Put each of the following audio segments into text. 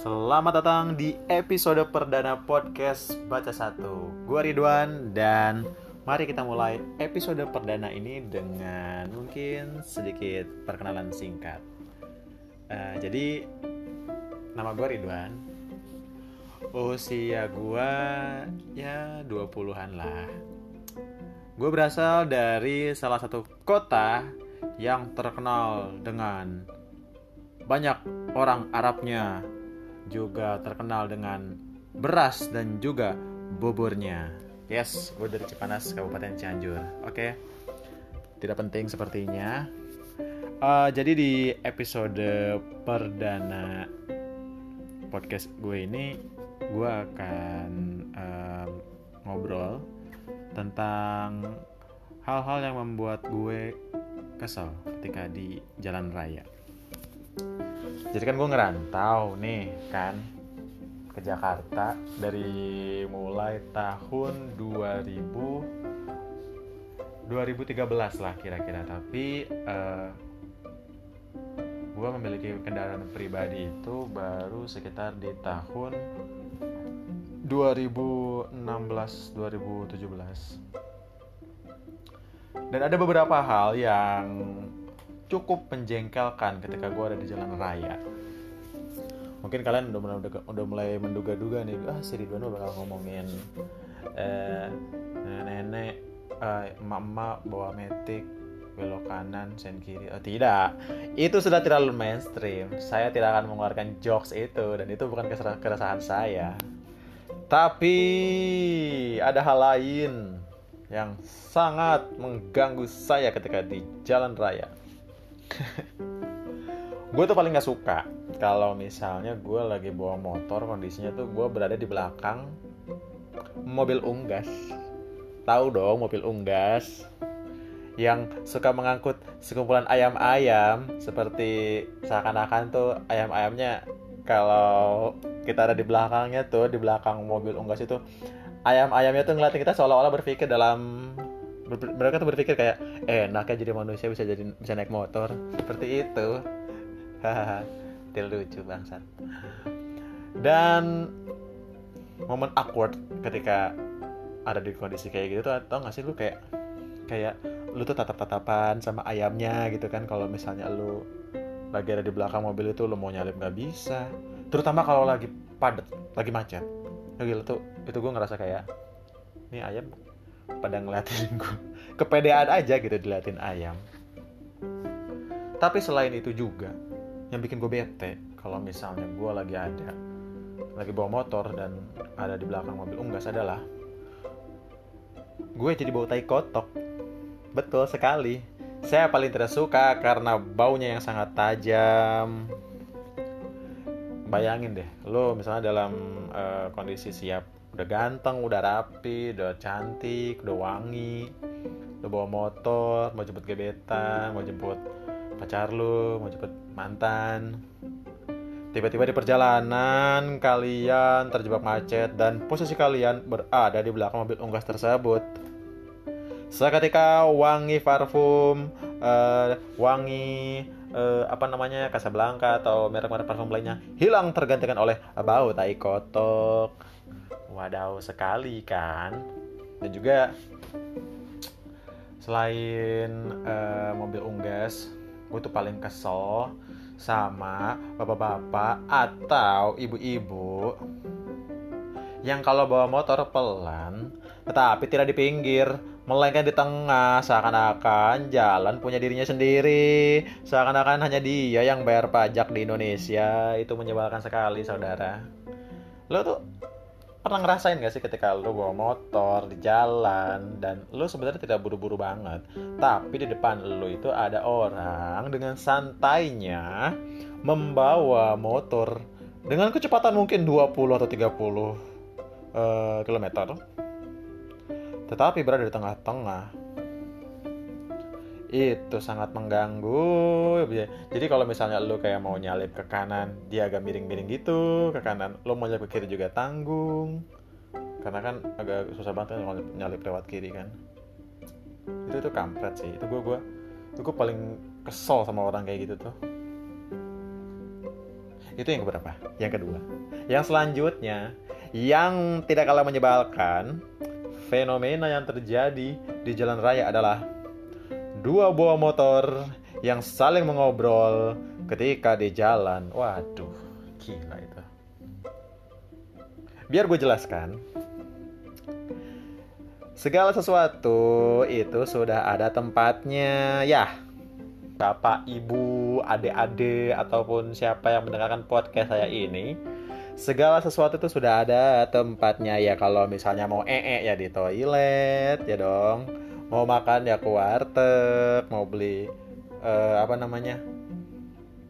Selamat datang di episode perdana podcast Baca Satu. Gue Ridwan dan mari kita mulai episode perdana ini dengan mungkin sedikit perkenalan singkat. Uh, Jadi nama gue Ridwan. Usia gue ya 20-an lah. Gue berasal dari salah satu kota yang terkenal dengan banyak orang Arabnya juga terkenal dengan beras dan juga buburnya. Yes, gue dari Cipanas, Kabupaten Cianjur. Oke, okay. tidak penting sepertinya. Uh, jadi di episode perdana podcast gue ini, gue akan uh, ngobrol tentang hal-hal yang membuat gue kesel ketika di jalan raya. Jadi kan gue ngerantau nih kan ke Jakarta dari mulai tahun 2000 2013 lah kira-kira. Tapi uh, eh, gue memiliki kendaraan pribadi itu baru sekitar di tahun 2016 2017 dan ada beberapa hal yang cukup menjengkelkan ketika gue ada di jalan raya. Mungkin kalian udah mulai, udah mulai menduga-duga nih, ah si Ridwan bakal ngomongin eh, nenek-nenek, eh, emak-emak bawa metik, belok kanan, sen kiri. Oh tidak, itu sudah terlalu mainstream. Saya tidak akan mengeluarkan jokes itu dan itu bukan keresahan saya. Tapi ada hal lain yang sangat mengganggu saya ketika di jalan raya. gue tuh paling gak suka kalau misalnya gue lagi bawa motor kondisinya tuh gue berada di belakang mobil unggas. Tahu dong mobil unggas yang suka mengangkut sekumpulan ayam-ayam seperti seakan-akan tuh ayam-ayamnya kalau kita ada di belakangnya tuh di belakang mobil unggas itu ayam-ayamnya tuh ngeliatin kita seolah-olah berpikir dalam mereka tuh berpikir kayak eh enaknya jadi manusia bisa jadi bisa naik motor. Seperti itu. Hahaha. Lucu bangsat. Dan momen awkward ketika ada di kondisi kayak gitu tuh atau nggak sih lu kayak kayak lu tuh tatap-tatapan sama ayamnya gitu kan. Kalau misalnya lu lagi ada di belakang mobil itu lu mau nyalip nggak bisa. Terutama kalau lagi padat lagi macet. Gitu tuh itu gue ngerasa kayak ini ayam pada ngeliatin gue kepedean aja gitu diliatin ayam. Tapi selain itu juga yang bikin gue bete kalau misalnya gue lagi ada lagi bawa motor dan ada di belakang mobil unggas adalah gue jadi bau tai kotok. Betul sekali. Saya paling tidak suka karena baunya yang sangat tajam. Bayangin deh lo misalnya dalam uh, kondisi siap udah ganteng udah rapi udah cantik udah wangi. Udah bawa motor mau jemput gebetan mau jemput pacar lu mau jemput mantan. Tiba-tiba di perjalanan kalian terjebak macet dan posisi kalian berada di belakang mobil unggas tersebut. Seketika wangi parfum uh, wangi uh, apa namanya Casablanca atau merek-merek parfum lainnya hilang tergantikan oleh bau tai kotok wadaw sekali kan? Dan juga selain uh, mobil unggas gue tuh paling kesel sama bapak-bapak atau ibu-ibu yang kalau bawa motor pelan tetapi tidak di pinggir melainkan di tengah seakan-akan jalan punya dirinya sendiri seakan-akan hanya dia yang bayar pajak di Indonesia. Itu menyebalkan sekali saudara. Lo tuh pernah ngerasain gak sih ketika lu bawa motor di jalan dan lu sebenarnya tidak buru-buru banget tapi di depan lu itu ada orang dengan santainya membawa motor dengan kecepatan mungkin 20 atau 30 uh, km tetapi berada di tengah-tengah itu sangat mengganggu jadi kalau misalnya lo kayak mau nyalip ke kanan dia agak miring-miring gitu ke kanan lo mau nyalip ke kiri juga tanggung. Karena kan agak susah banget kan kalau nyalip lewat kiri kan. Itu tuh kampret sih. Itu gue gue itu gue paling kesel sama orang kayak gitu tuh. Itu yang keberapa? Yang kedua. Yang selanjutnya yang tidak kalah menyebalkan fenomena yang terjadi di jalan raya adalah dua buah motor yang saling mengobrol ketika di jalan. Waduh gila itu. Biar gue jelaskan segala sesuatu itu sudah ada tempatnya. Ya bapak ibu adik-adik ataupun siapa yang mendengarkan podcast saya ini segala sesuatu itu sudah ada tempatnya. Ya kalau misalnya mau ee ya di toilet ya dong mau makan ya ke warteg mau beli uh, apa namanya?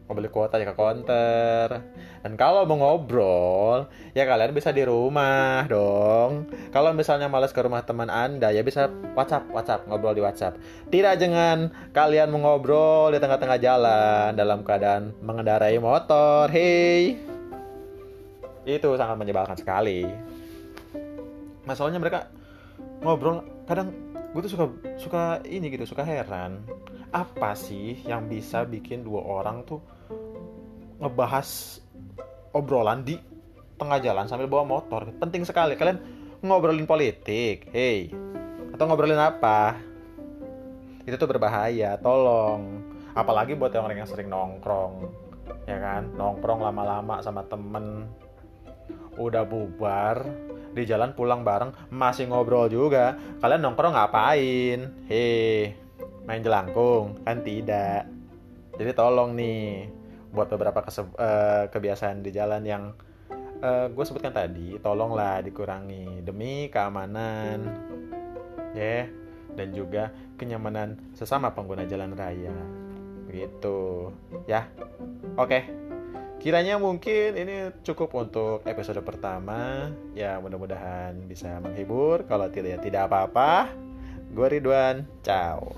Mau beli kuota ya ke konter. Dan kalau mau ngobrol ya kalian bisa di rumah dong. Kalau misalnya males ke rumah teman anda ya bisa WhatsApp WhatsApp ngobrol di WhatsApp. Tidak jangan kalian mengobrol di tengah-tengah jalan dalam keadaan mengendarai motor hei itu sangat menyebalkan sekali. Masalahnya mereka ngobrol kadang gue tuh suka suka ini gitu suka heran. Apa sih yang bisa bikin dua orang tuh ngebahas obrolan di tengah jalan sambil bawa motor? Penting sekali. Kalian ngobrolin politik hey. Atau ngobrolin apa? Itu tuh berbahaya tolong. Apalagi buat orang yang sering nongkrong ya kan? Nongkrong lama-lama sama temen udah bubar di jalan pulang bareng masih ngobrol juga. Kalian nongkrong ngapain? Hei main jelangkung? Kan tidak. Jadi tolong nih buat beberapa uh, kebiasaan di jalan yang uh, eh, gue sebutkan tadi tolonglah dikurangi demi keamanan. Ya yeah, dan juga kenyamanan sesama pengguna jalan raya. Begitu. Ya oke. okay. Kiranya mungkin ini cukup untuk episode pertama. Ya mudah-mudahan bisa menghibur. Kalau tidak ya tidak apa-apa. Gue Ridwan. Ciao